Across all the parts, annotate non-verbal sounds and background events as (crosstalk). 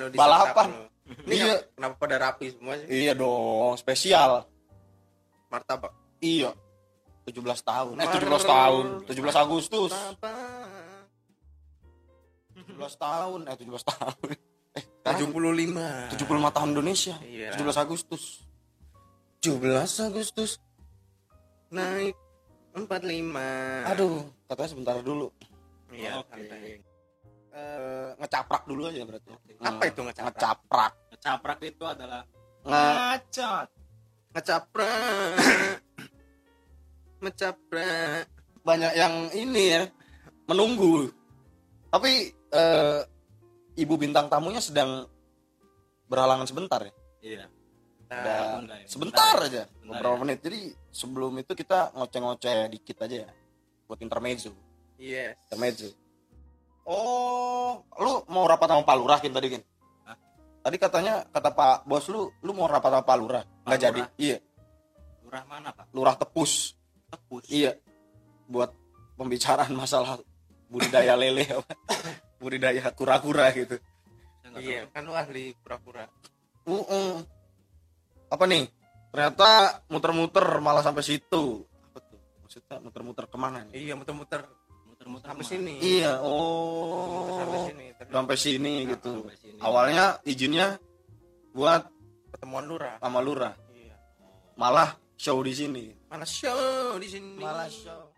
lu di Balapan. lu. Ini Iya. kenapa- pada rapi semua sih? Iya dong, spesial. Martabak. Iya. 17 tahun. Eh, 17 tahun. 17 Agustus. Martabak. 17 tahun. Eh, 17 tahun. (laughs) Eh, 75. 75 tahun Indonesia. Iya. 17 Agustus. 17 Agustus. Naik 45. Aduh, katanya sebentar dulu. Iya, Oke. santai. Eh, ngecaprak dulu aja berarti. Apa itu ngecaprak? Ngecaprak. Caprak itu adalah ngacot. Ngecaprak. (laughs) Ngecaprak. banyak yang ini ya menunggu. Tapi eh, ibu bintang tamunya sedang berhalangan sebentar ya. Iya. Bentar ya, sebentar bentar aja, Bentar beberapa ya. menit. Jadi sebelum itu kita ngoceh-ngoceh dikit aja ya, buat intermezzo. Yes. Intermezzo. Oh, lu mau rapat sama Pak Lurah Kin, tadi kan? Hah? Tadi katanya kata Pak Bos lu, lu mau rapat sama Pak Lurah? Nggak Pak jadi. Lurah? Iya, Lurah mana, Pak? Lurah Tepus. Tepus. Iya. Buat pembicaraan masalah budidaya (laughs) lele apa? budidaya kura-kura gitu. Iya, kan lu ahli pura-pura. Uh-uh. Apa nih? Ternyata muter-muter malah sampai situ. Apa tuh? Maksudnya muter-muter ke mana nih? Iya, muter-muter Muter-muter sampai sini. Iya, Muter sampai oh. sini. Terus Sampai sini gitu. Sampai sini. Awalnya izinnya buat pertemuan lurah. sama lurah, Iya. malah show di sini. Mana show di sini. show.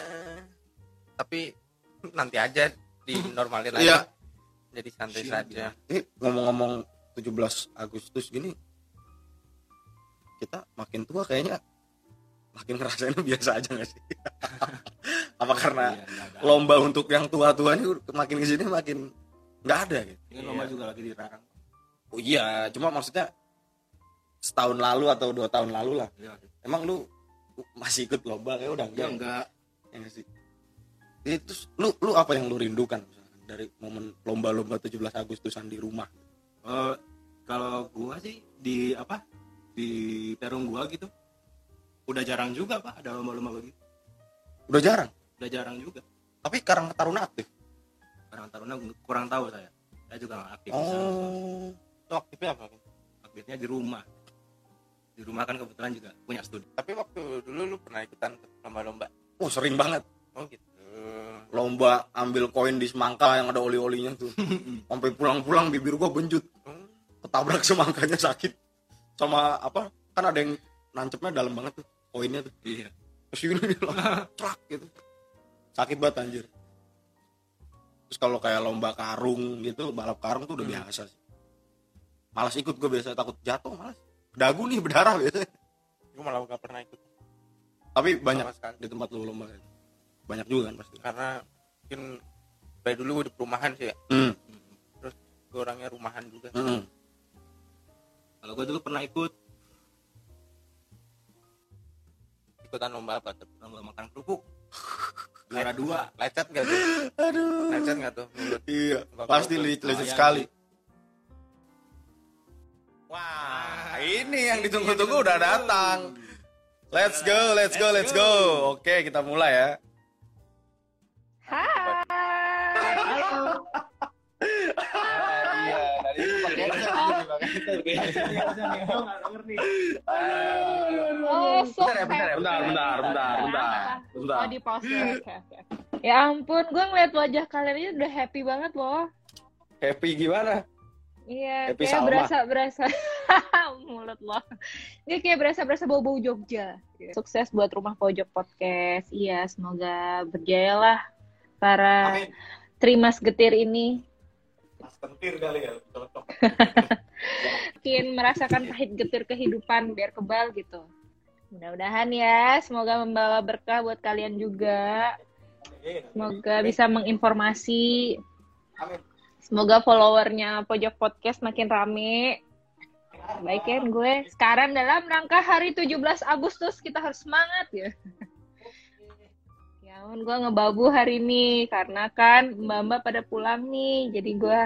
Eh, tapi nanti aja dinormalin (laughs) lagi. Iya. Jadi santai Siap, saja. Eh, ngomong-ngomong 17 Agustus gini kita makin tua kayaknya makin ngerasain (laughs) biasa aja gak sih? (laughs) Apa karena Iya, lomba untuk yang tua-tua ini makin ke sini makin nggak ada gitu? Ini lomba juga lagi dilarang. Oh iya, cuma maksudnya setahun lalu atau dua tahun lalu lah. Iya. Emang lu masih ikut lomba kayak udah Ya enggak? enggak. Ya sih? Itu lu lu apa yang lu rindukan dari momen lomba-lomba 17 Agustusan di rumah? Eh, kalau gua sih di apa? Di Perum gua gitu. Udah jarang juga, Pak, ada lomba-lomba begitu. Udah jarang. Udah jarang juga. Tapi Karang Taruna aktif. Karang Taruna kurang tahu saya. Saya juga nggak aktif. Oh. Itu aktifnya apa? Aktifnya di rumah. Di rumah kan kebetulan juga punya studi. Tapi waktu dulu lu pernah ikutan lomba-lomba? Oh, sering banget. Oh gitu. Lomba ambil koin di semangka yang ada oli-olinya tuh. (laughs) Sampai pulang-pulang bibir gua benjut. Hmm. Ketabrak semangkanya sakit. Sama apa? Kan ada yang nancepnya dalam banget tuh koinnya tuh. Iya. Terus (laughs) trak gitu. Sakit banget anjir. Terus kalau kayak lomba karung gitu, balap karung tuh udah Hmm. biasa sih. Malas ikut gue biasa takut jatuh malas. Dagu nih (laughs) berdarah biasanya. Gue malah gak pernah ikut Tapi banyak sama sekali. di tempat lu lomba. Banyak juga kan pasti. Karena mungkin dari dulu gue di perumahan sih ya. Hmm. Gue orangnya rumahan juga. hmm. Kalau gua dulu pernah ikut Ikutan lomba apa lomba makan kerupuk. (laughs) Juara dua. Lecet gak tuh? Aduh. Lecet gak tuh? Mulut. Iya, pasti licet Lumayan sekali. Wah, ini yang ditunggu-tunggu udah datang. Let's go, let's go, let's go. Oke, kita mulai ya. Bentar ya, bentar Bentar, bentar, bentar, bentar. Bentar. Oh, di pause ya. Oke, oke. Ya ampun, gue ngeliat wajah kalian aja udah happy banget loh. Happy gimana? Iya, Happy kayak Salma. berasa-berasa (laughs) mulut loh. Ini kayak berasa-berasa bau-bau Jogja. Sukses buat Rumah Pojok Podcast. Iya, semoga berjaya lah para Amin. Trimas Getir ini. Mas kentir kali ya, cocok. (laughs) Mungkin merasakan pahit getir kehidupan biar kebal gitu. Mudah-mudahan ya, semoga membawa berkah buat kalian juga. Semoga bisa menginformasi. Amin. Semoga followernya Pojok Podcast makin rame. Baik kan gue. Sekarang dalam rangka hari 17 Agustus kita harus semangat ya. Ampun gue ngebabu hari ini karena kan mbak-mbak pada pulang nih. Jadi gue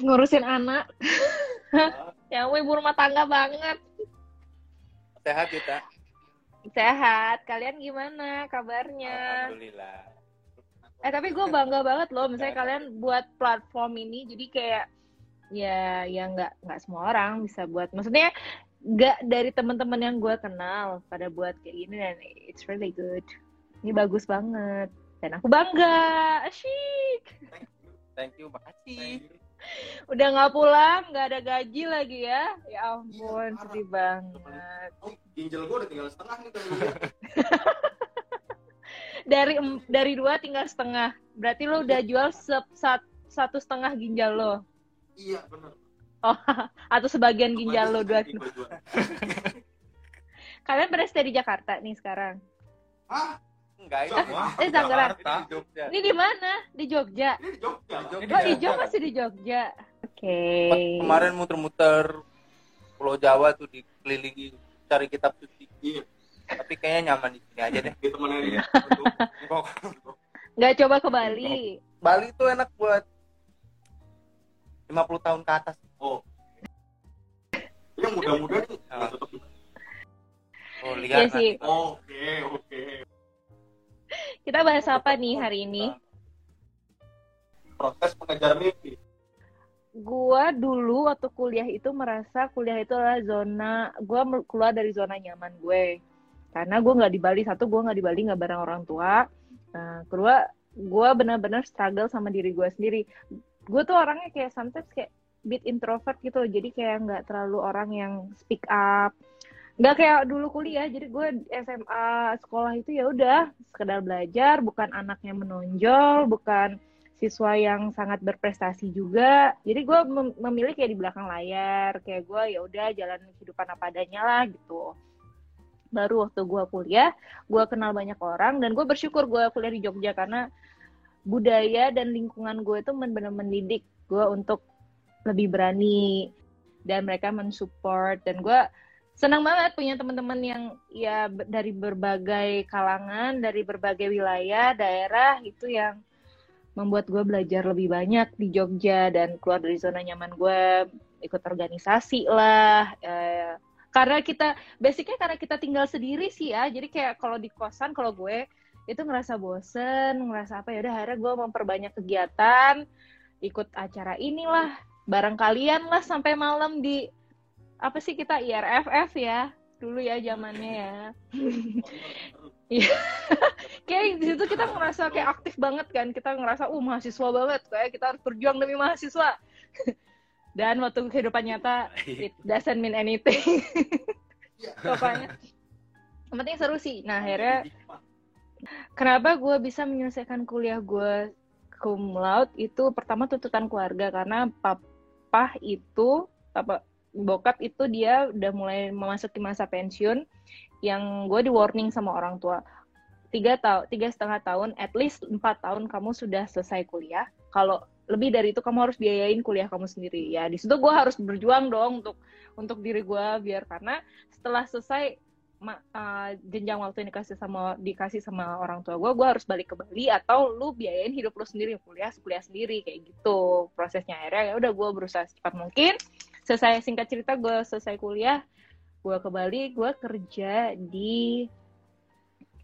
ngurusin anak. (laughs) ya ibu rumah tangga banget. Sehat kita. Sehat. Kalian gimana kabarnya? Alhamdulillah. Eh tapi gue bangga banget loh, misalnya kalian buat platform ini, jadi kayak ya ya nggak nggak semua orang bisa buat. Maksudnya nggak dari teman-teman yang gue kenal pada buat kayak gini dan it's really good. Ini bagus banget dan aku bangga. Asyik. Thank you, makasih. Udah nggak pulang, nggak ada gaji lagi ya. Ya ampun, Iya, parah. sedih banget. Oh, ginjal gue udah tinggal setengah nih. (laughs) Dari em- dari dua tinggal setengah. Berarti lo udah jual se- sat- satu setengah ginjal lo. Iya benar. Oh, (laughs) atau sebagian ginjal lo dua. (laughs) Kalian stay di Jakarta nih sekarang? Hah? Enggak, ini. Eh. Jakarta. Di Jogja. Ini di mana? Di Jogja. Ini di Jogja. Di Jogja. Oh, Ijo masih di Jogja. Oke. Sempat Kemarin muter-muter Pulau Jawa tuh dikelilingi cari kitab suci. Iya. Tapi kayaknya nyaman di sini aja deh. Di temennya dia. Nggak coba ke Bali. Bali tuh enak buat 50 tahun ke atas. Oh. Yang muda-muda nih. Ah. cocok. Oh, Iya lihat sih. nanti. Oke, oke. Kita bahas apa nih hari ini? Proses mengejar mimpi. Gua dulu waktu kuliah itu merasa kuliah itu adalah zona, gua keluar dari zona nyaman gue. Karena gue nggak di Bali, satu gue nggak di Bali nggak bareng orang tua. Nah, kedua gue benar-benar struggle sama diri gue sendiri. Gue tuh orangnya kayak sometimes kayak bit introvert gitu, loh. jadi kayak nggak terlalu orang yang speak up. Nggak kayak dulu kuliah, jadi gue SMA sekolah itu ya udah sekedar belajar, bukan anak yang menonjol, bukan siswa yang sangat berprestasi juga. Jadi gue mem- memilih kayak di belakang layar, kayak gue ya udah jalan kehidupan apa adanya lah gitu. Baru waktu gue kuliah, gue kenal banyak orang dan gue bersyukur gue kuliah di Jogja karena budaya dan lingkungan gue itu benar-benar mendidik gue untuk lebih berani dan mereka mensupport dan gue senang banget punya teman-teman yang ya dari berbagai kalangan, dari berbagai wilayah, daerah itu yang membuat gue belajar lebih banyak di Jogja dan keluar dari zona nyaman gue ikut organisasi lah eh, karena kita basicnya karena kita tinggal sendiri sih ya. Jadi kayak kalau di kosan kalau gue itu ngerasa bosen ngerasa apa ya udah akhirnya gue memperbanyak kegiatan ikut acara inilah bareng kalian lah sampai malam di apa sih kita IRFF ya? Dulu ya zamannya ya. (laughs) (laughs) Kayak di situ kita ngerasa kayak aktif banget kan. Kita ngerasa uh mahasiswa banget. Kayak kita harus berjuang demi mahasiswa. (laughs) Dan waktu kehidupan nyata it doesn't mean anything. Pokoknya. Yang penting seru sih. Nah akhirnya kenapa gue bisa menyelesaikan kuliah gue cum laude? Itu pertama tuntutan keluarga karena papa itu apa bokap itu dia udah mulai memasuki masa pensiun yang gue di warning sama orang tua. Tiga tahun tiga setengah tahun at least empat tahun kamu sudah selesai kuliah. Kalau lebih dari itu kamu harus biayain kuliah kamu sendiri. Ya di situ gue harus berjuang dong untuk untuk diri gue biar karena setelah selesai ma- uh, jenjang waktu yang dikasih sama dikasih sama orang tua gue gue harus balik ke Bali atau lu biayain hidup lu sendiri kuliah kuliah sendiri kayak gitu prosesnya. Akhirnya ya udah gue berusaha secepat mungkin selesai singkat cerita gue selesai kuliah gue ke Bali gue kerja di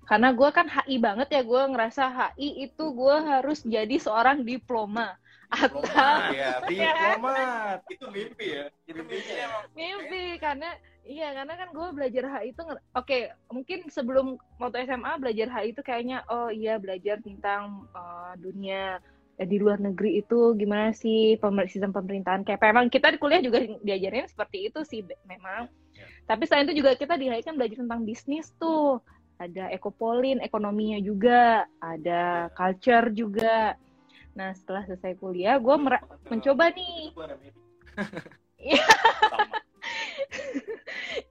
karena gue kan HI banget ya gue ngerasa HI itu gue harus jadi seorang diploma atau Iya, (laughs) diplomat. Itu mimpi ya. Jadi mimpi emang. mimpi karena iya karena kan gue belajar HI itu oke mungkin sebelum waktu SMA belajar HI itu kayaknya oh iya belajar tentang uh, dunia di luar negeri itu gimana sih pemer- sistem pemerintahan? Kayak memang kita di kuliah juga diajarin seperti itu sih memang. Tapi selain itu juga kita di HI kan belajar tentang bisnis tuh. Ada ekopolin ekonominya juga ada culture juga. Nah setelah selesai kuliah gue mencoba nih. (laughs)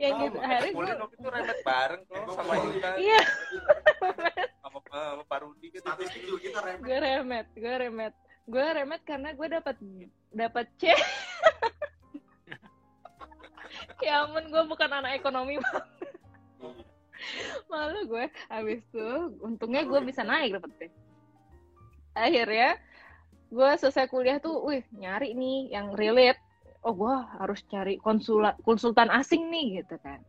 Yang gitu. Akhirnya gue Boleh waktu itu remet bareng tuh sama Yuta. iya (laughs) (laughs) Pak Rudi gitu. Statistik juga kita remeh. gue remet gue remet. Gue remet karena gue dapat dapat C. (laughs) Ya ampun gue bukan anak ekonomi malu gue habis tuh untungnya gue bisa naik dapetnya akhirnya gue selesai kuliah tuh wih nyari nih yang relate. Oh gue harus cari konsulat konsultan asing nih gitu kan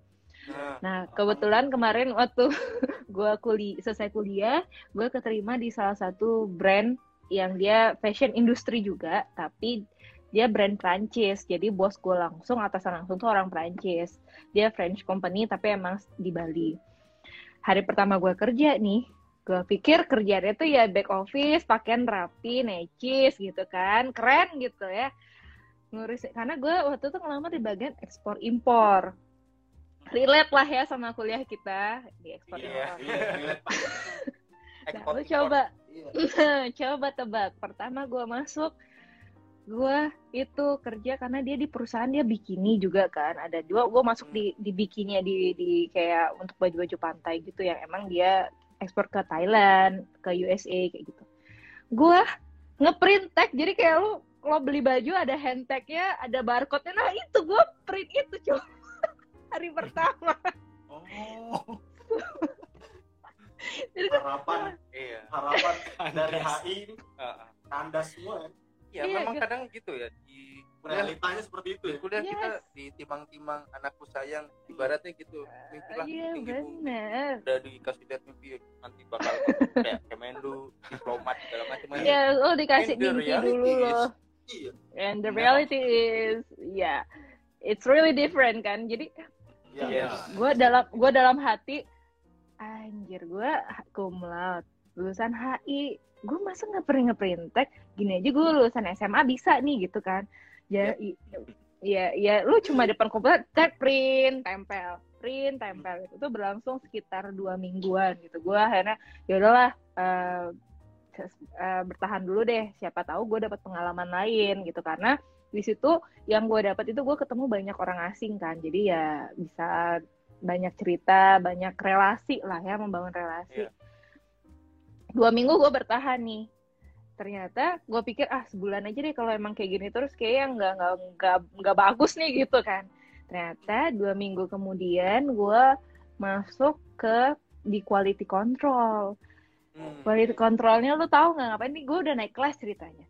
Nah, Nah, kebetulan kemarin waktu (laughs) gue kuli selesai kuliah, gue keterima di salah satu brand yang dia fashion industry juga, tapi dia brand Prancis. Jadi bos gue langsung atasan langsung tuh orang Prancis. Dia French company tapi emang di Bali. Hari pertama gue kerja nih, gue pikir kerjanya tuh ya back office, pakaian rapi, necis gitu kan, keren gitu ya. Ngurus karena gue waktu itu ngelamar di bagian ekspor impor relate lah ya sama kuliah kita di ekspor Iya. impor. Nah, ekspor lu impor. coba Iya. (laughs) coba tebak. Pertama gue masuk, gue itu kerja karena dia di perusahaan dia bikini juga kan. Ada dua, gue masuk di di bikini di di kayak untuk baju-baju pantai gitu yang emang dia ekspor ke Thailand, ke USA kayak gitu. Gue ngeprint tag, jadi kayak lu lo beli baju ada hand tagnya, ada barcode-nya. Nah itu gue print itu coba hari pertama. Oh, Jadi harapan Iya. harapan dari HI kandas semua ya. Iya, Iya, memang gitu. kadang gitu ya di Realitanya seperti itu di ya. kuliah kita Yes. ditimang-timang anakku sayang ibaratnya gitu mimpilah Iya tinggi bu benar. udah dikasih lihat mimpi nanti bakal (laughs) kayak Kemenlu diplomat segala macam Ya lo dikasih And mimpi dulu is- loh. Iya. And the Memang. reality is, ya, it's really different kan. Jadi Iya. Yes. gue dalam gue dalam hati, anjir gue cum laude, lulusan HI, gue masa nggak pernah ngeprint tag, gini aja gue lulusan SMA bisa nih gitu kan. Ya, i- ya, ya, lu cuma depan komputer, tag print, tempel, print, tempel itu tuh berlangsung sekitar dua mingguan gitu. Gue akhirnya ya udahlah eh, ses- eh, bertahan dulu deh. Siapa tahu gue dapat pengalaman lain gitu karena di situ yang gue dapat itu gue ketemu banyak orang asing kan. Jadi ya bisa banyak cerita, banyak relasi lah ya, membangun relasi. Iya. Dua minggu gue bertahan nih. Ternyata gue pikir ah sebulan aja deh kalau emang kayak gini terus kayaknya nggak nggak nggak nggak bagus nih gitu kan. Ternyata dua minggu kemudian gue masuk ke di quality control. Hmm. Quality controlnya lu tahu nggak ngapain nih? Gue udah naik kelas ceritanya.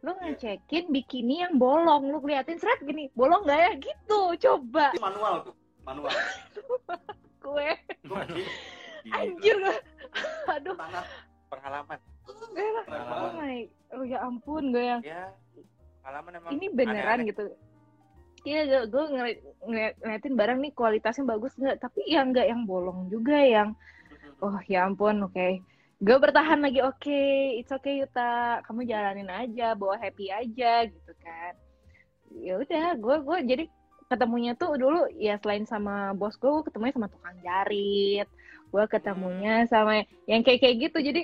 Lu ngecekin bikini yang bolong, lu liatin seret gini, bolong nggak ya? Gitu, coba manual tuh, manual. (laughs) gue (laughs) anjir gue. Aduh, Tanah pengalaman gue lah. keren Oh my, oh ya ampun gue yang ya pengalaman emang ini beneran aneh-aneh. gitu. Iya, gue, gue ngeliat, ngeliat- ngeliatin barang nih kualitasnya bagus nggak, tapi yang nggak yang bolong juga yang, oh ya ampun, oke. Gue bertahan lagi, oke, it's okay Yuta, kamu jalanin aja, bawa happy aja gitu kan. Ya udah, gue gue jadi ketemunya tuh dulu ya selain sama bos gue, gue ketemunya sama tukang jarit, gue ketemunya sama yang kayak kayak gitu, jadi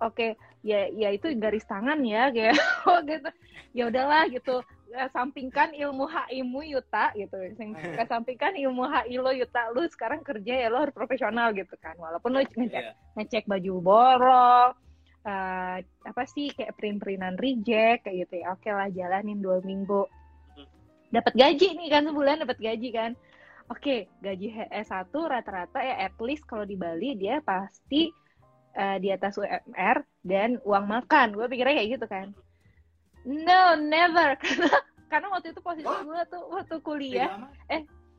oke, ya ya itu garis tangan ya kayak (laughs) oh gitu, ya udahlah gitu kesampingkan ilmu HI-mu Yuta gitu. Kesampingkan ilmu HI lo Yuta, lu sekarang kerja ya lo harus profesional gitu kan. Walaupun lo ngecek, Iya. ngecek baju borong, eh, apa sih kayak print-printan reject kayak gitu ya. Oke lah jalanin dua minggu. Dapat gaji nih kan sebulan dapat gaji kan. Oke, gaji HS1 rata-rata ya at least kalau di Bali dia pasti eh, di atas UMR dan uang makan. Gue pikirnya kayak gitu kan. No, never. (laughs) Karena karena waktu itu posisi gue tuh waktu kuliah,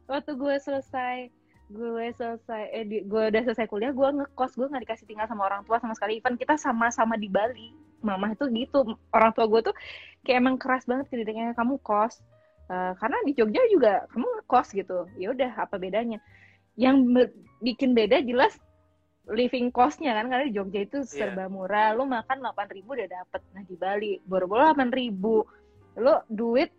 waktu gue selesai gue selesai eh di- gue udah selesai kuliah gue ngekos. Gue nggak dikasih tinggal sama orang tua sama sekali. Even kita sama-sama di Bali. Mama itu gitu. Orang tua gue tuh kayak emang keras banget kritikannya kamu kos. Eh, karena di Jogja juga kamu ngekos gitu. Ya udah apa bedanya? Yang bikin beda jelas living cost-nya kan karena di Jogja itu serba murah. Lu makan 8.000 ribu udah dapet. Nah di Bali boro-boro 8.000 ribu. Lu duit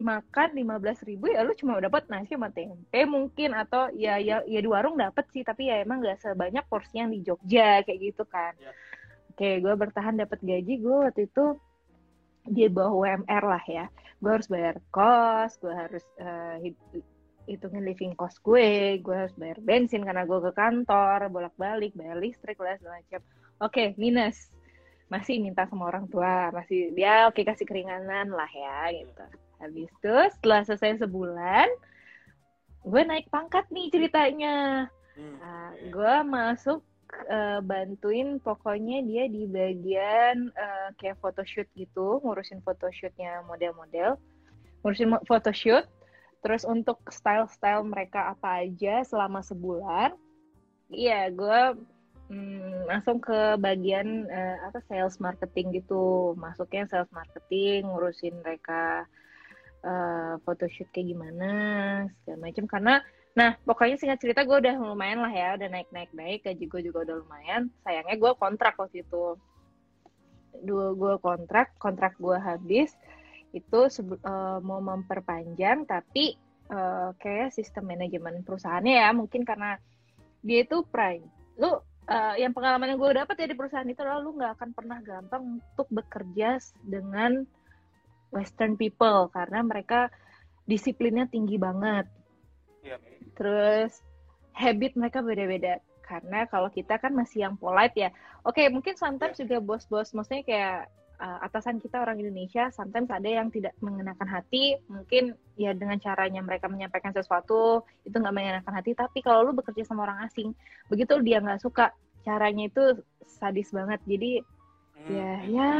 makan 15.000 ribu ya lu cuma dapat nasi sama tempe mungkin. Atau ya ya ya di warung dapat sih tapi ya emang gak sebanyak porsi yang di Jogja kayak gitu kan. Ya. oke gue bertahan dapat gaji. Gue waktu itu di bawah UMR lah ya. Gue harus bayar kos gue harus hit- hitungin living cost gue gue harus bayar bensin karena gue ke kantor bolak balik bayar listrik lah segala macam. Oke minus. Masih minta sama orang tua masih dia oke kasih keringanan lah ya gitu. Habis itu setelah selesai sebulan gue naik pangkat nih ceritanya. Hmm. Nah, gue masuk eh, bantuin pokoknya dia di bagian eh, kayak photoshoot gitu ngurusin photoshootnya model-model. Ngurusin photoshoot Terus untuk style-style mereka apa aja selama sebulan? Iya, gue hmm, langsung ke bagian eh, apa sales marketing gitu. Masuknya sales marketing, ngurusin mereka eh, photoshoot kayak gimana, segala macam. Karena, nah pokoknya singkat cerita gue udah lumayan lah ya, udah naik-naik-naik, gaji gue juga udah lumayan. Sayangnya gue kontrak waktu itu. Dua gue kontrak, kontrak gue habis itu eh, mau memperpanjang tapi eh, kayak sistem manajemen perusahaannya ya mungkin karena dia itu prime. Lu eh, yang pengalaman yang gue dapat ya di perusahaan itu adalah lu nggak akan pernah gampang untuk bekerja dengan western people karena mereka disiplinnya tinggi banget. Iya. terus habit mereka beda-beda. Karena kalau kita kan masih yang polite ya. Oke mungkin sometimes juga bos-bos maksudnya kayak uh, atasan kita orang Indonesia sometimes ada yang tidak mengenakan hati mungkin ya dengan caranya mereka menyampaikan sesuatu itu nggak mengenakan hati tapi kalau lu bekerja sama orang asing begitu dia nggak suka caranya itu sadis banget jadi Hmm. ya ya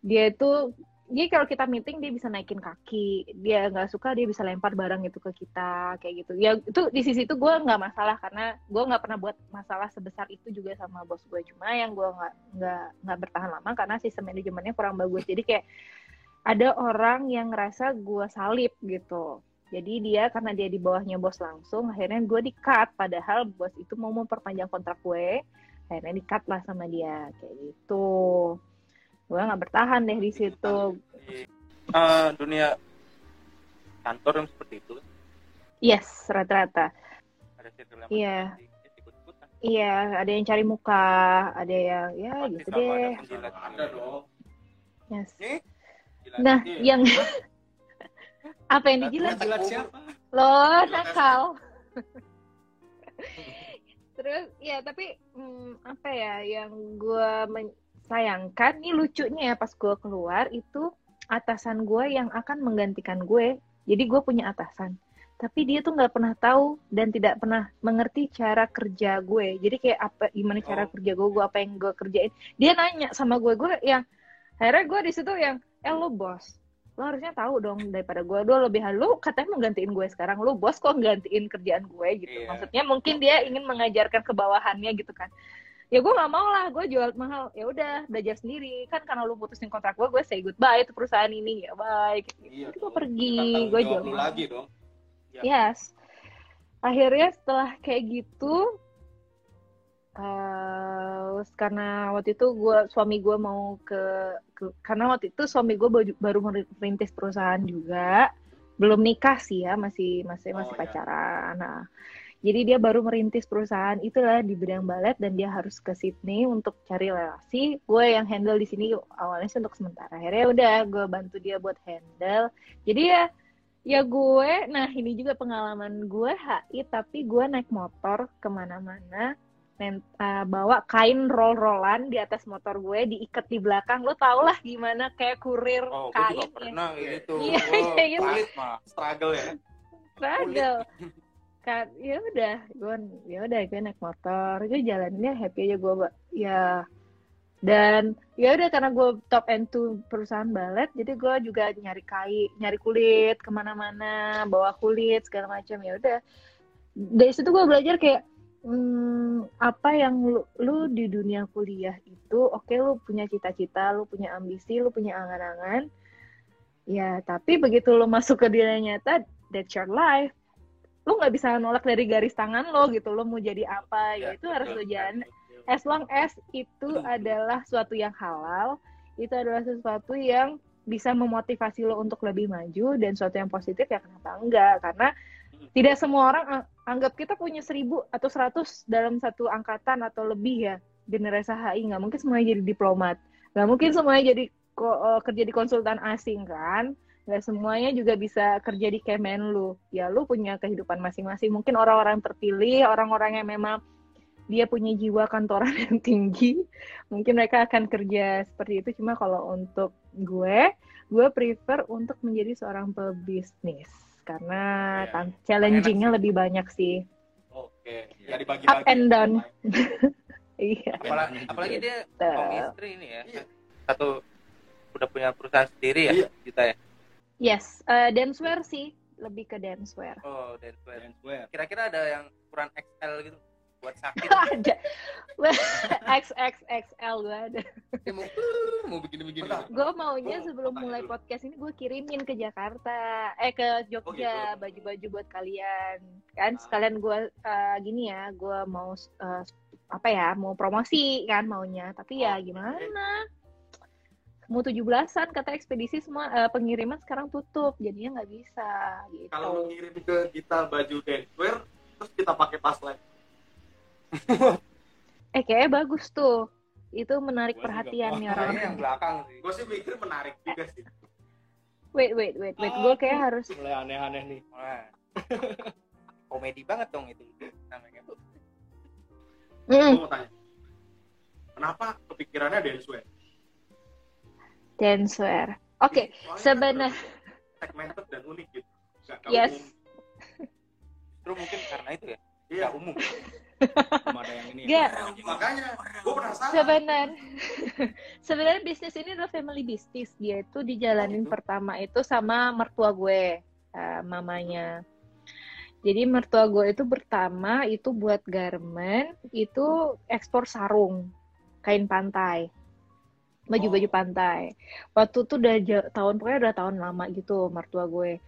dia itu dia kalau kita meeting dia bisa naikin kaki. Dia nggak suka dia bisa lempar barang itu ke kita kayak gitu. Ya itu di sisi itu gue nggak masalah karena gue nggak pernah buat masalah sebesar itu juga sama bos gue cuma yang gue nggak nggak nggak bertahan lama karena sistem manajemennya kurang bagus. Jadi kayak ada orang yang ngerasa gue salib gitu. Jadi dia karena dia di bawahnya bos langsung akhirnya gue di cut padahal bos itu mau memperpanjang kontrak gue akhirnya di cut lah sama dia kayak gitu gue nggak bertahan deh di situ. Eh, dunia kantor yang seperti itu? Yes rata-rata. Ada circle yang Iya. iya ada yang cari muka ada yang ya Pasti gitu deh. ada ada dong. Yes. Jilat. nah Iya. yang (laughs) apa yang dijilat? Jilat siapa? Loh, nakal. (laughs) Terus ya tapi hmm, apa ya yang gue sayangkan nih lucunya ya pas gue keluar itu atasan gue yang akan menggantikan gue. Jadi gue punya atasan. Tapi dia tuh nggak pernah tahu dan tidak pernah mengerti cara kerja gue. Jadi kayak apa gimana cara Oh. kerja gue, gue apa yang gue kerjain. Dia nanya sama gue, gue yang akhirnya gue di situ yang eh lo bos lo harusnya tahu dong daripada gue dua lebihan lu katanya mau gantiin gue sekarang lu bos kok gantiin kerjaan gue gitu Iya. maksudnya mungkin dia ingin mengajarkan ke bawahannya gitu kan ya gue nggak mau lah gue jual mahal. Ya udah belajar sendiri. Kan karena lu putusin kontrak gue gue say goodbye itu perusahaan ini. Ya bye. Gitu. iya gue pergi gue jual mahal. lagi dong. Yes. Akhirnya setelah kayak gitu eh, karena waktu itu gua suami gue mau ke, ke- karena waktu itu suami gue baru, baru merintis perusahaan juga. Belum nikah sih ya masih masih masih Oh, ya. pacaran. Nah jadi dia baru merintis perusahaan itulah di bidang balet dan dia harus ke Sydney untuk cari relasi gue yang handle di sini awalnya sih untuk sementara akhirnya udah gue bantu dia buat handle jadi ya Ya gue, nah ini juga pengalaman gue HI, tapi gue naik motor ke mana-mana, uh, bawa kain roll-rollan di atas motor gue, diikat di belakang. Lo tau lah gimana kayak kurir Oh, gue kain juga ya. pernah gitu. Iya, Oh, kayak gitu. Mah. struggle ya Struggle. Kan, ya udah, gue ya udah gue naik motor, gue jalannya happy aja gue, ya. Dan ya udah karena gue top end tuh perusahaan balet jadi gue juga nyari kai nyari kulit ke mana-mana bawa kulit segala macam ya udah. Dari situ gue belajar kayak hmm, apa yang lu, lu di dunia kuliah itu oke lu punya cita-cita lu punya ambisi lu punya angan-angan. Ya tapi begitu lu masuk ke dunia nyata that's your life lu nggak bisa nolak dari garis tangan lo gitu lo mau jadi apa ya, Ya, itu harus lo jalan as long as itu adalah suatu yang halal, itu adalah sesuatu yang bisa memotivasi lo untuk lebih maju dan suatu yang positif ya kenapa enggak? Karena tidak semua orang ang- anggap kita punya seribu atau seratus dalam satu angkatan atau lebih ya generasi HI nggak mungkin semuanya jadi diplomat, nggak mungkin semuanya jadi ko- eh, kerja di konsultan asing kan? Nggak semuanya juga bisa kerja di Kemenlu. Ya lu punya kehidupan masing-masing. Mungkin orang-orang terpilih, orang-orang yang memang dia punya jiwa kantoran (laughs) yang tinggi, mungkin mereka akan kerja seperti itu. Cuma kalau untuk gue, gue prefer untuk menjadi seorang pebisnis karena Iya, tan- iya. challengingnya lebih banyak sih. oke ya dibagi-bagi Up and down. Iya. (laughs) Apalagi, apalagi dia Tuh. suami istri ini ya. Iya. Satu udah punya perusahaan sendiri ya Iya. kita ya. Yes, eh, dancewear sih. lebih ke dancewear. Oh, dancewear. Dancewear. Kira-kira ada yang ukuran XL gitu buat sakit. (laughs) ada (laughs) XXXL gue ada. Dia mau (laughs) mau begini-begini. Gue maunya sebelum mulai dulu. podcast ini gue kirimin ke Jakarta, eh ke Oh, Jogja gitu. baju-baju buat kalian. Kan Ah. sekalian gue eh, gini ya, gue mau eh, apa ya, mau promosi kan maunya. Tapi ya Oke. gimana? Mau 17-an kata ekspedisi semua eh, pengiriman sekarang tutup, jadinya nggak bisa gitu. Kalau ngirim ke kita baju dancewear, terus kita pakai pas live. (laughs) Eh kayaknya bagus tuh. Itu menarik Gua juga perhatiannya mau. orang. Yang belakang sih. Gue sih mikir menarik juga sih. Wait, wait, wait, wait. Gue kayak harus Mulai aneh-aneh nih. (laughs) Komedi banget dong itu namanya. Mm, Gue mau tanya. Kenapa kepikirannya dancewear? Dancewear. Oke, Soalnya sebenar- kan lebih segmented dan unik gitu. Nggak Yes. umum. Terus mungkin karena itu ya, Iya, nggak umum. ada yang ini. Nggak. Makanya, gue penasaran. sebenar (laughs) sebenarnya bisnis ini adalah family business dia itu dijalanin Oh, gitu. pertama itu sama mertua gue eh, mamanya jadi mertua gue itu pertama itu buat garment itu ekspor sarung kain pantai baju-baju Oh. pantai. Waktu itu udah tahun pokoknya udah tahun lama gitu mertua gue.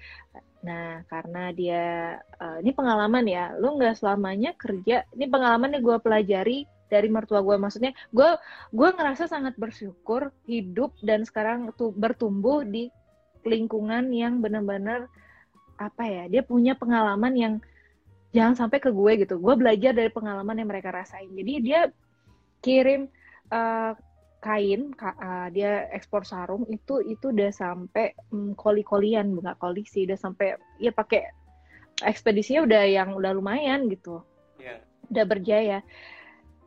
Nah karena dia eh, ini pengalaman ya lu nggak selamanya kerja ini pengalaman yang gue pelajari dari mertua gue. Maksudnya gue gue ngerasa sangat bersyukur hidup dan sekarang tuh bertumbuh di lingkungan yang benar-benar apa ya dia punya pengalaman yang jangan sampai ke gue gitu. Gue belajar dari pengalaman yang mereka rasain. Jadi dia kirim eh, kain ka- eh, dia ekspor sarung itu itu udah sampai mm, koli-kolian nggak koli sih udah sampai ya pakai ekspedisinya udah yang udah lumayan gitu. Iya. udah berjaya.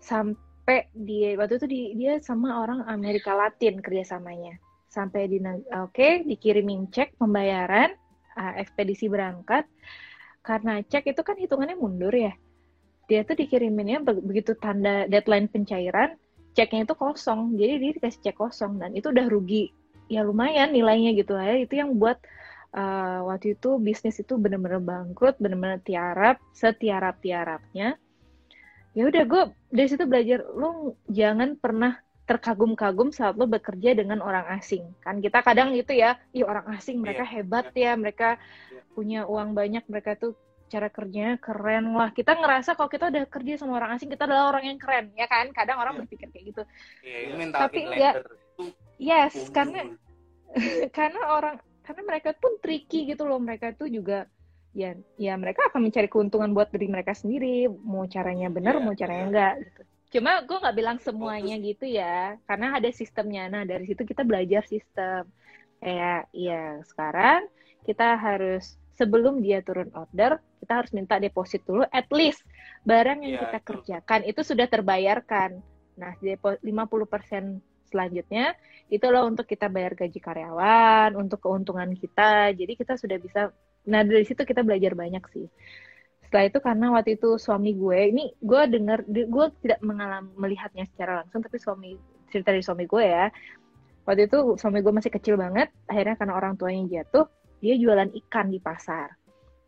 Sampai dia waktu itu di- dia sama orang Amerika Latin kerjasamanya. Sampai di oke dikirimin cek pembayaran uh, ekspedisi berangkat. Karena cek itu kan hitungannya mundur ya. Dia tuh dikiriminnya be- begitu tanda deadline pencairan ceknya itu kosong. Jadi dia dikasih cek kosong dan itu udah rugi. Ya lumayan nilainya gitu ya. Itu yang buat uh, waktu itu bisnis itu bener-bener bangkrut bener-bener tiarap setiarap tiarapnya ya udah gue dari situ belajar lu jangan pernah terkagum-kagum saat lo bekerja dengan orang asing. Kan kita kadang gitu ya ih orang asing mereka hebat ya mereka Iya. punya uang banyak mereka tuh cara kerjanya keren lah. Kita ngerasa kalau kita udah kerja sama orang asing kita adalah orang yang keren ya kan? Kadang orang Iya. berpikir kayak gitu. Itu mental Tapi kid nggak- leader. yes Unggul. karena (laughs) karena orang karena mereka pun tricky gitu loh. Mereka tuh juga ya ya mereka akan mencari keuntungan buat diri mereka sendiri. Mau caranya benar Iya, mau caranya iya. enggak gitu. Cuma gue nggak bilang semuanya gitu ya karena ada sistemnya. Nah dari situ kita belajar sistem. Kayak ya sekarang kita harus sebelum dia turun order kita harus minta deposit dulu at least barang yang Iya, kita itu. kerjakan itu sudah terbayarkan nah depo 50% selanjutnya itulah untuk kita bayar gaji karyawan, untuk keuntungan kita. Jadi kita sudah bisa, nah dari situ kita belajar banyak sih. Setelah itu karena waktu itu suami gue, ini gue dengar, gue tidak mengalami melihatnya secara langsung, tapi suami cerita dari suami gue ya. Waktu itu suami gue masih kecil banget, akhirnya karena orang tuanya jatuh, dia jualan ikan di pasar.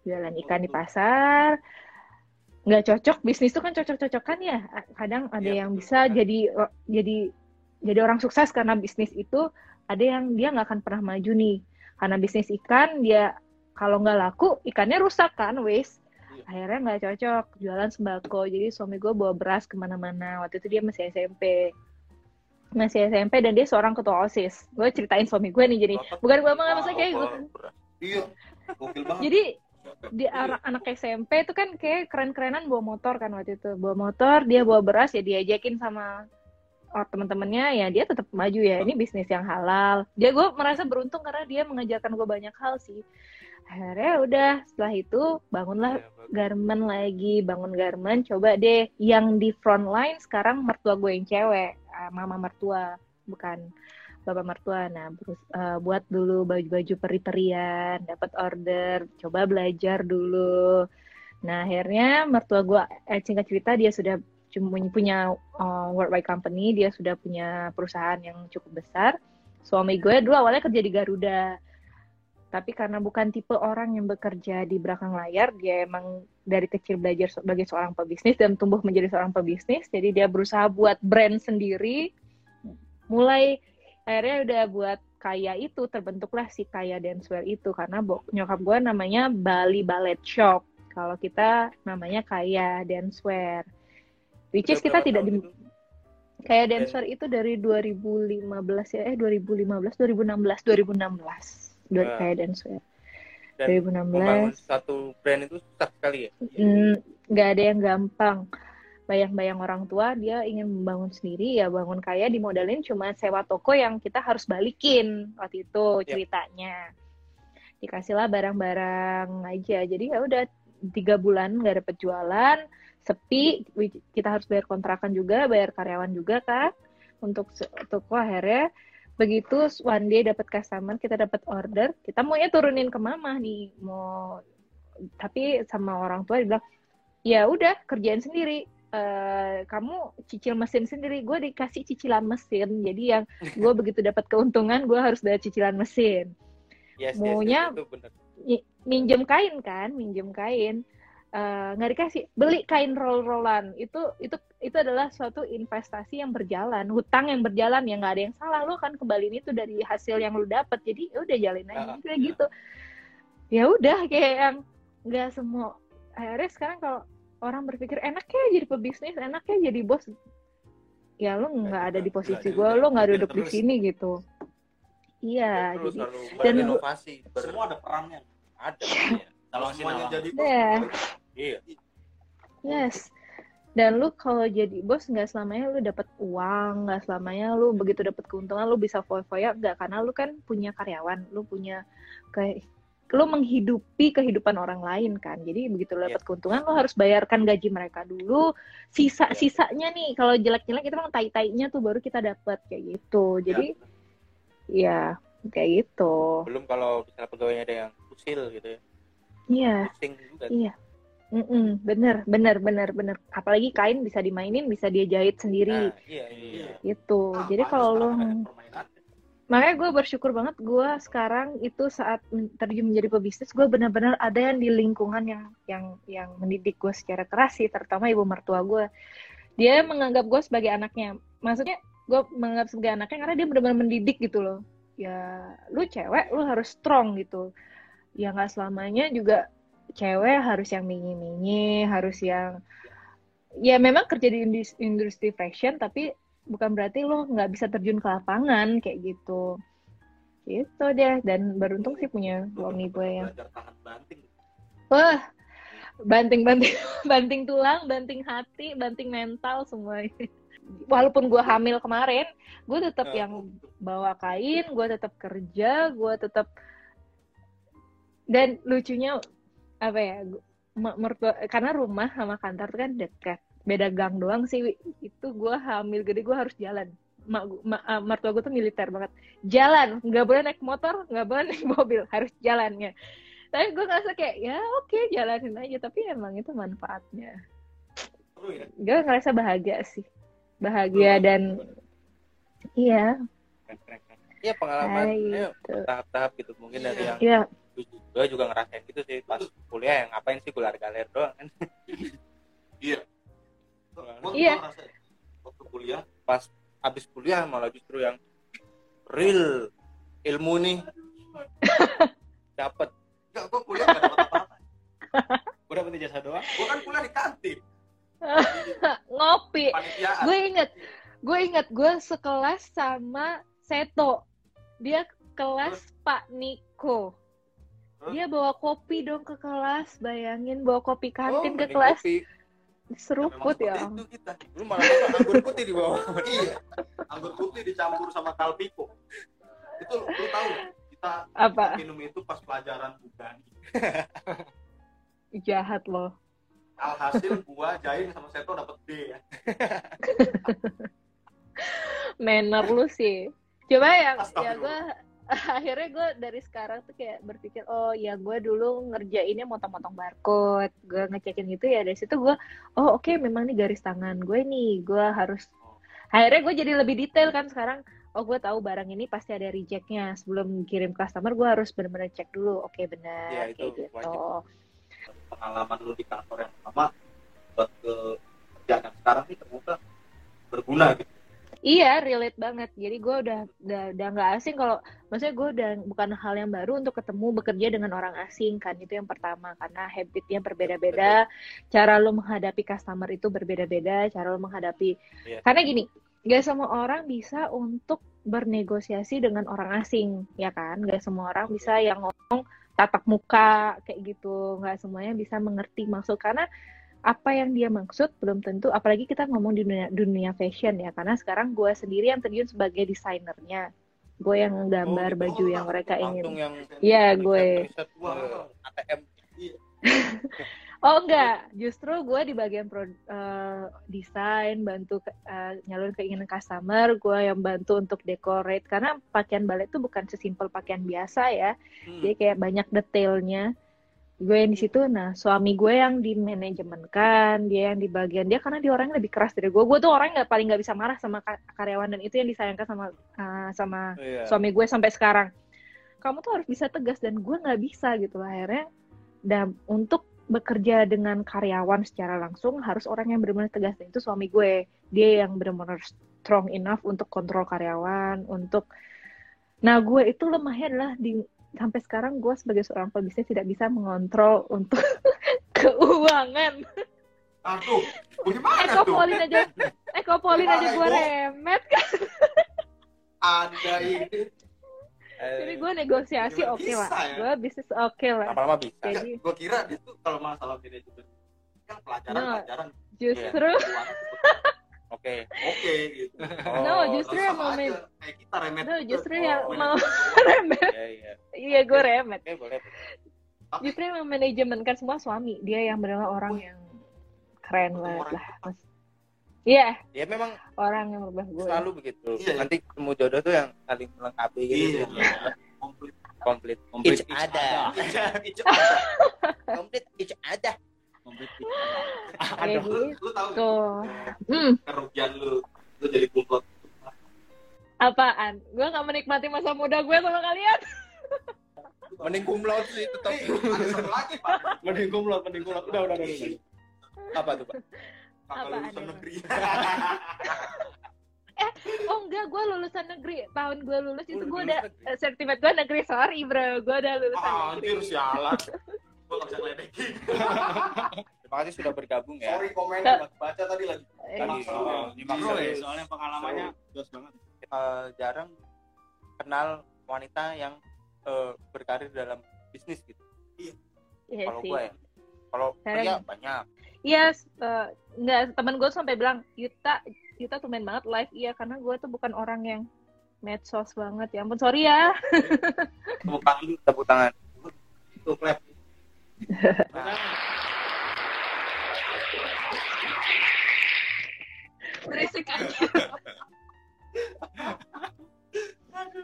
Jualan ikan di pasar, nggak cocok bisnis itu kan cocok-cocokan ya. Kadang ada Iya, yang betul. bisa jadi jadi jadi orang sukses karena bisnis itu ada yang dia nggak akan pernah maju nih. Karena bisnis ikan dia kalau nggak laku ikannya rusak kan wes Iya. akhirnya nggak cocok jualan sembako. Jadi suami gue bawa beras ke mana-mana. Waktu itu dia masih SMP masih SMP dan dia seorang ketua osis. Gue ceritain suami gue nih jadi Bapak bukan gue tuh- maksudnya kayak gue Iya. Gokil banget. jadi di Iya. anak anak SMP itu kan kayak keren-kerenan bawa motor kan waktu itu bawa motor dia bawa beras ya diajakin sama oh, teman-temannya ya dia tetap maju ya ini bisnis yang halal dia gue merasa beruntung karena dia mengajarkan gue banyak hal sih akhirnya udah setelah itu bangunlah bagus. garment lagi bangun garment coba deh yang di front line sekarang mertua gue yang cewek mama mertua bukan bapak mertua. Nah berus- eh, buat dulu baju-baju peri-perian dapat order coba belajar dulu. Nah akhirnya mertua gue eh, singkat cerita dia sudah punya eh, worldwide company dia sudah punya perusahaan yang cukup besar. Suami gue dulu awalnya kerja di Garuda. Tapi karena bukan tipe orang yang bekerja di belakang layar dia emang dari kecil belajar sebagai seorang pebisnis dan tumbuh menjadi seorang pebisnis. Jadi dia berusaha buat brand sendiri. Mulai akhirnya udah buat kaya itu terbentuklah si kaya dancewear itu karena bo- nyokap gue namanya Bali Ballet Shop kalau kita namanya kaya dancewear which is kita tidak di itu? Kayak dancewear itu dari 2015 ya, eh 2015, 2016, 2016. Dua, Wah. kayak dancewear. Dan 2016. membangun satu brand itu susah sekali ya Hmm, nggak ada yang gampang. Bayang-bayang orang tua dia ingin membangun sendiri ya bangun kaya dimodalin cuma sewa toko yang kita harus balikin waktu itu Ya. ceritanya. Dikasihlah barang-barang aja. Jadi ya udah tiga bulan nggak dapet jualan, sepi. Kita harus bayar kontrakan juga, bayar karyawan juga kan untuk toko akhirnya begitu one day dapat customer kita dapat order kita maunya turunin ke mama nih mau tapi sama orang tua dibilang ya udah kerjain sendiri Eh, kamu cicil mesin sendiri. Gue dikasih cicilan mesin. Jadi yang gue (laughs) begitu dapat keuntungan gue harus bayar cicilan mesin. Yes, Maunya- yes, minjem kain kan minjem kain. Nggak dikasih beli kain roll rollan itu itu itu adalah suatu investasi yang berjalan. Hutang yang berjalan ya nggak ada yang salah. Lo kan kembaliin itu dari hasil yang lo dapat jadi ya udah jalin aja. Ah, kayak gitu. Ya udah kayak yang nggak semua. Akhirnya sekarang kalau orang berpikir enaknya jadi pebisnis enaknya jadi bos ya lo nggak ada di posisi gue lo nggak duduk di terus. sini gitu iya terus jadi dan berinovasi ber- Semua ada perannya. ada (laughs) iya. Kalau semuanya jadi bos, Iya. iya Yes. Dan lu kalau jadi bos nggak selamanya lu dapat uang, nggak selamanya lu begitu dapat keuntungan lu bisa foya-foya, nggak karena lu kan punya karyawan, lu punya kayak lu menghidupi kehidupan orang lain kan. Jadi begitu lu dapat keuntungan lu harus bayarkan gaji mereka dulu. Sisa-sisanya nih kalau jelek-jelek itu emang tai-tainya tuh baru kita dapat kayak gitu. Jadi ya kayak gitu. belum kalau misalnya pegawainya ada yang usil gitu ya Iya. juga Iya. Mm-mm, bener, bener, bener, bener. Apalagi kain bisa dimainin, bisa dia jahit sendiri, nah iya iya gitu. Ah, Jadi kalau lo, permainan. Makanya gue bersyukur banget gue sekarang itu saat terjun menjadi pebisnis, gue benar-benar ada yang di lingkungan yang yang yang mendidik gue secara keras sih, terutama ibu mertua gue. Dia menganggap gue sebagai anaknya. Maksudnya gue menganggap sebagai anaknya karena dia benar-benar mendidik gitu loh. Ya, lu cewek, lu harus strong gitu. Ya nggak selamanya juga cewek harus yang minyi-minyi, harus yang ya memang kerja di indus- industri fashion tapi bukan berarti lo nggak bisa terjun ke lapangan kayak gitu. Gitu deh dan beruntung sih punya suami gue yang tahan banting. wah banting-banting (laughs) banting tulang, banting hati, banting mental semua. (laughs) Walaupun gue hamil kemarin, gue tetap Nah, yang bawa kain, gue tetap kerja, gue tetap dan lucunya apa ya mertua karena rumah sama kantor tuh kan dekat beda gang doang sih itu gue hamil gede gue harus jalan. Mak ma- ah, mertua gue tuh militer banget. Jalan nggak boleh naik motor nggak boleh (laughs) naik mobil harus jalannya tapi gue ngerasa kayak ya oke jalanin aja tapi emang itu manfaatnya. Ya. gue ngerasa bahagia sih. Bahagia dan iya. Keren. iya pengalaman. Gitu. tahap-tahap gitu. Mungkin dari yang Iya, gue juga ngerasain gitu sih. Pas kuliah yang ngapain sih gular galer doang kan? Iya. Gua- Iya. Waktu kuliah, pas habis kuliah malah justru yang real ilmu nih (laughs) dapat enggak gua kuliah enggak dapat apa-apa. (laughs) Gue dapet ijazah doang. Gua kan kuliah di kantin. (laughs) ngopi gue inget gue inget gue sekelas sama Seto dia kelas Pak Niko dia bawa kopi dong ke kelas bayangin bawa kopi kantin ke mending kelas kopi. Seruput ya itu kita. lu malah makan anggur putih di bawah (laughs) iya. Anggur putih dicampur sama kalpiko. Itu lu, lu tahu kita apa minum itu pas pelajaran bukan. (laughs) jahat loh Alhasil gua Jain sama Seto dapet D ya. (laughs) manner lu sih coba yang ya Astagfirullah. (laughs) akhirnya gue dari sekarang tuh kayak berpikir oh ya gue dulu ngerjainnya motong-motong barcode gue ngecekin gitu ya. Dari situ gue oh oke memang nih garis tangan gue nih gue harus akhirnya gue jadi lebih detail kan sekarang. Oh gue tahu barang ini pasti ada rejectnya. Sebelum kirim customer gue harus benar-benar cek dulu. Oke benar Iya, kayak itu gitu. wajib. pengalaman lu di kantor yang lama buat ke kerjaan yang sekarang sih ternyata berguna gitu Iya, relate banget. Jadi gue udah udah udah nggak asing kalau maksudnya gue udah bukan hal yang baru untuk ketemu bekerja dengan orang asing kan itu yang pertama karena habitnya berbeda-beda, cara lo menghadapi customer itu berbeda-beda, cara lo menghadapi Iya. karena gini, gak semua orang bisa untuk bernegosiasi dengan orang asing, ya kan? Gak semua orang bisa yang ngomong tatap muka kayak gitu, nggak semuanya bisa mengerti maksud karena apa yang dia maksud belum tentu apalagi kita ngomong di dunia, dunia fashion ya karena sekarang gue sendiri yang terjun sebagai desainernya gue yang gambar Oh, gitu. baju Oh, yang mereka ingin yang Iya, gue. riset. ATM (laughs) oh enggak justru gue di bagian pro, eh, desain bantu ke- eh, nyalurin keinginan customer gue yang bantu untuk decorate karena pakaian balet itu bukan sesimpel pakaian biasa ya Hmm. dia kayak banyak detailnya gue yang di situ nah suami gue yang di manajemen kan dia yang di bagian dia karena dia orangnya lebih keras dari gue. Gue tuh orang nggak paling nggak bisa marah sama ka- karyawan dan itu yang disayangkan sama uh, sama Iya. suami gue sampai sekarang. Kamu tuh harus bisa tegas dan gue nggak bisa gitu. Lah akhirnya dan untuk bekerja dengan karyawan secara langsung harus orang yang benar-benar tegas. Dan itu suami gue. Dia yang benar-benar strong enough untuk kontrol karyawan untuk nah gue itu lemahnya adalah di sampai sekarang gue sebagai seorang pebisnis tidak bisa mengontrol untuk (laughs) keuangan. Aduh bagaimana tuh? Ekopolin aja. Ekopolin aja gue remet. Anda ini Eh, jadi gue negosiasi oke lah. ya? gue bisnis oke lah. Lama-lama bisa. Jadi gue kira dia tuh kalau masalah manajemen kan pelajaran No. pelajaran justru oke. Oke gitu. (laughs) No Oh, justru Terus yang mau men- kayak kita remet no justru Oh, yang manajemen. mau (laughs) remet. Iya iya. Iya gue remet. oke boleh boleh. Tapi justru yang memanajemenkan semua suami. Dia yang benar orang yang keren banget lah. Mas. iya. Ya memang orang yang merubah gue selalu begitu. Iya. nanti ketemu jodoh tuh yang saling melengkapi gitu. Iya. komplit. Komplit. Komplit Each ada. (laughs) Each ada. komplit. Each ada. komplit (laughs) kayak lu, gitu. lu tahu hmm. Kerugian lu lu jadi kumplot apaan? Gue nggak menikmati masa muda gue sama kalian. (laughs) Mending laude sih tetap pak. (laughs) Mending kumlot, mending kumlot. Udah, udah, udah. udah. apa tuh pak? Apaan lulusan negeri. Oh enggak. Gue lulusan negeri. Tahun gue lulus itu Lu gue udah eh, sertifikat gue negeri. Sorry bro. Gue udah lulusan ah negeri. anjir sialan gua gak bisa ngeledekin (laughs) terima kasih sudah bergabung ya. Sorry komen baca tadi lagi. Eh, Tadi, oh, iya. ya, soalnya pengalamannya jos banget. Eh, jarang kenal wanita yang eh, berkarir dalam bisnis gitu. Iya. Kalau sih. gue ya. Kalau pria banyak. Yes, eh, nggak teman gue sampai bilang Yuta, Yuta tuh main banget live. Iya karena gue tuh bukan orang yang medsos banget. Ya ampun sorry ya. Tepuk tangan tepuk tangan. Itu Nah, berisik aja.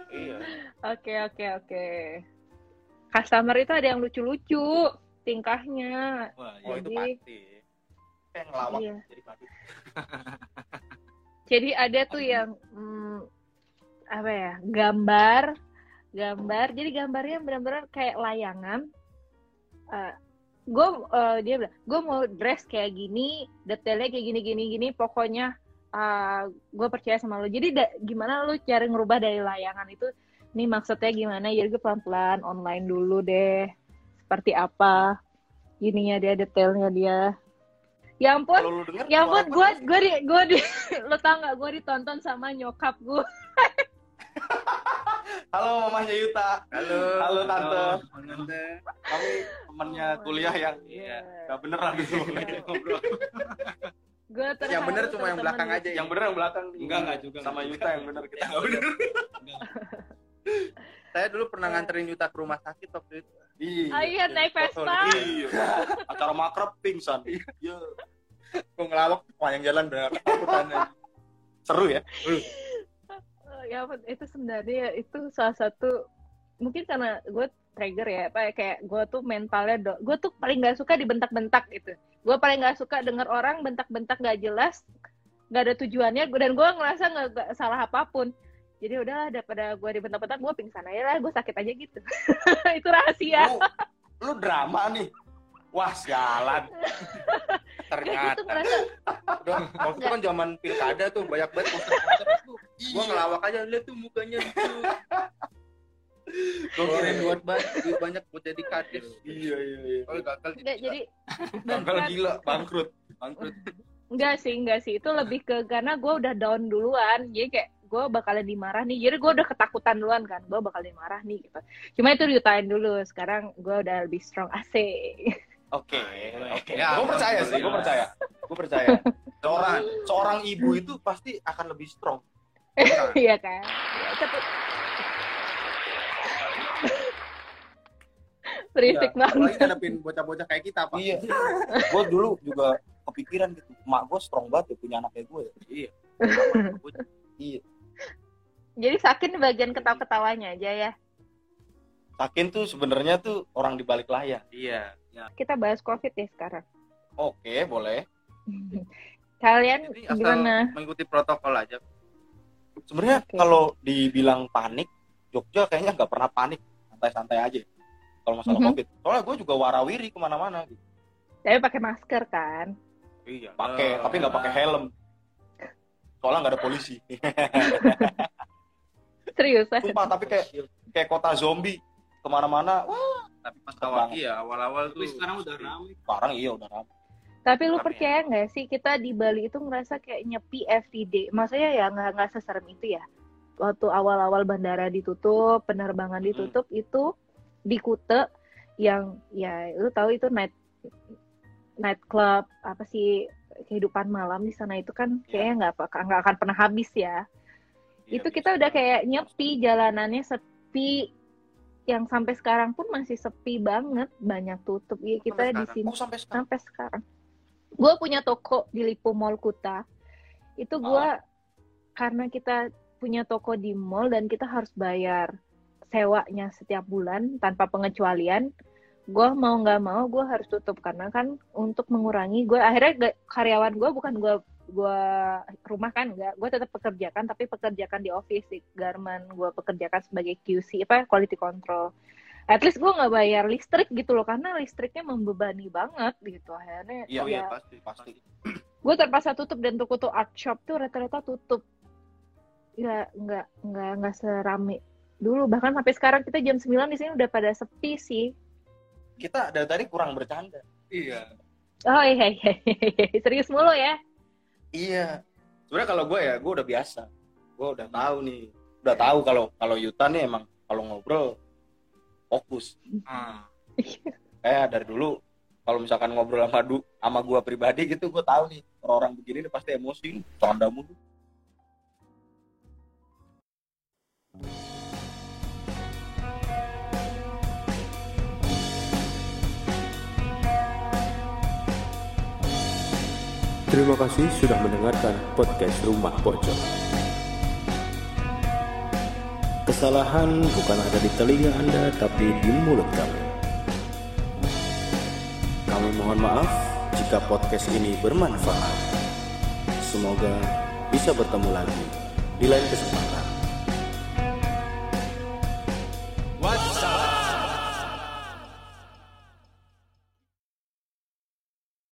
Iya. Oke oke oke. Customer itu ada yang lucu-lucu tingkahnya. Wah itu Jadi- pasti kayak ngelawak Iya. jadi padu jadi ada tuh yang hmm, apa ya gambar gambar. Jadi gambarnya benar-benar kayak layangan gue dia bilang gue mau dress kayak gini detailnya kayak gini gini gini pokoknya gue percaya sama lo jadi da- gimana lo cari ngerubah dari layangan itu? Nih maksudnya gimana? Jadi gue pelan-pelan online dulu deh seperti apa ininya dia detailnya dia. Ya ampun denger Ya ampun, gue gue di gue di (laughs) lo tau nggak gue ditonton sama nyokap gue. Halo mamanya Yuta. halo Halo, Tante. tante Kami temannya kuliah yang Iya. gak beneran gitu. (laughs) ngobrol. Gue yang bener cuma yang belakang aja yang bener yang belakang. Enggak, enggak juga. Sama Yuta yang bener kita. Enggak bener. (laughs) saya dulu pernah nganterin Yuta ke rumah sakit waktu itu Iya. Oh iya naik Vespa. Iya. (laughs) Acara makrab pingsan. Iya. gue ngelawak panjang jalan bener aja. Seru ya? Oh, ya itu sebenarnya itu salah satu mungkin karena gue trigger ya apa ya, kayak gue tuh mentalnya do gue tuh paling nggak suka dibentak-bentak gitu. Gue paling nggak suka denger orang bentak-bentak gak jelas nggak ada tujuannya dan gue ngerasa nggak salah apa pun. Jadi udahlah daripada gue dibentak-bentak gue pingsan aja lah gue sakit aja gitu. (laughs) Itu rahasia. Lu, lu drama nih. Wah, sialan. (laughs) Gitu ternyata. ngerasa. Udah waktu itu kan zaman pilkada tuh banyak banget poster-poster tuh gua ngelawak aja lihat tuh mukanya lucu (laughs) gua kirain buat banget duit banyak buat jadi kades Iya, iya, iya. oh gagal enggak jadi Gagal gila, bangkrut. bangkrut enggak sih enggak sih itu lebih ke karena gue udah down duluan jadi kayak gue bakalan dimarah nih jadi gue udah ketakutan duluan kan gue bakal dimarah nih gitu cuma itu diutain dulu sekarang gue udah lebih strong asik Oke, oke. Ya, gue percaya sih, gue percaya. Gue percaya. (laughs) Seorang seorang ibu itu pasti akan lebih strong. Iya kan ya, tapi berisik apalagi banget ngadepin bocah-bocah kayak kita pak Iya. gue dulu juga kepikiran gitu. Mak gue strong banget ya punya anak kayak gue. iya Iya. jadi sakit di bagian ketawa-ketawanya aja ya Sakin tuh sebenarnya tuh orang di balik layar. iya kita bahas covid ya sekarang Oke, boleh. (laughs) kalian jadi asal gimana mengikuti protokol aja Sebenarnya Oke. kalau dibilang panik, Jogja kayaknya nggak pernah panik, santai-santai aja. Kalau masalah Mhm. covid. Soalnya gue juga warawiri ke mana-mana. Gitu. tapi pakai masker kan iya Pakai, tapi nggak pakai helm. Soalnya nggak ada polisi. (laughs) serius ah? Sumpah, tapi kayak kayak kota zombie ke mana-mana. Wah, tapi pas awal iya awal-awal tuh Tapi sekarang udah ramai. sekarang iya udah ramai. Tapi lu Rame percaya nggak sih kita di Bali itu ngerasa kayak nyepi everyday? Maksudnya ya nggak nggak seserem itu ya. Waktu awal-awal bandara ditutup, penerbangan ditutup itu di Kute yang ya lu tahu itu night night club apa sih kehidupan malam di sana itu kan kayaknya nggak apa- nggak akan pernah habis ya. Iya, itu kita udah kayak nyepi jalanannya sepi yang sampai sekarang pun masih sepi banget banyak tutup ya kita di sini Oh sampai sekarang. sampai sekarang. Gue punya toko di Lipo Mall Kuta. Itu gue karena kita punya toko di mall dan kita harus bayar sewanya setiap bulan tanpa pengecualian. Gue mau nggak mau gue harus tutup karena kan untuk mengurangi gue akhirnya ga- karyawan gue bukan gue gue rumah kan nggak gue tetap pekerjakan tapi pekerjakan di office di garment gue pekerjakan sebagai QC apa quality control at least gue nggak bayar listrik gitu loh karena listriknya membebani banget gitu akhirnya Iya, oh iya ya, pasti Pasti. (clears throat) gue terpaksa tutup dan toko-toko art shop tuh rata-rata tutup ya nggak nggak nggak serame dulu bahkan sampai sekarang kita jam 9 di sini udah pada sepi sih Kita dari tadi kurang bercanda. iya oh iya iya, iya. serius mulu ya Iya. Sebenarnya kalau gue ya, gue udah biasa. Gue udah tahu nih. Udah tahu kalau kalau Yuta nih emang kalau ngobrol fokus. ah. Kayak dari dulu kalau misalkan ngobrol sama du sama gue pribadi gitu, gue tahu nih orang-orang begini nih pasti emosi, canda mulu. Terima kasih sudah mendengarkan podcast Rumah Pojok. Kesalahan bukan ada di telinga Anda, tapi di mulut kami. Kami mohon maaf jika podcast ini bermanfaat. Semoga bisa bertemu lagi di lain kesempatan.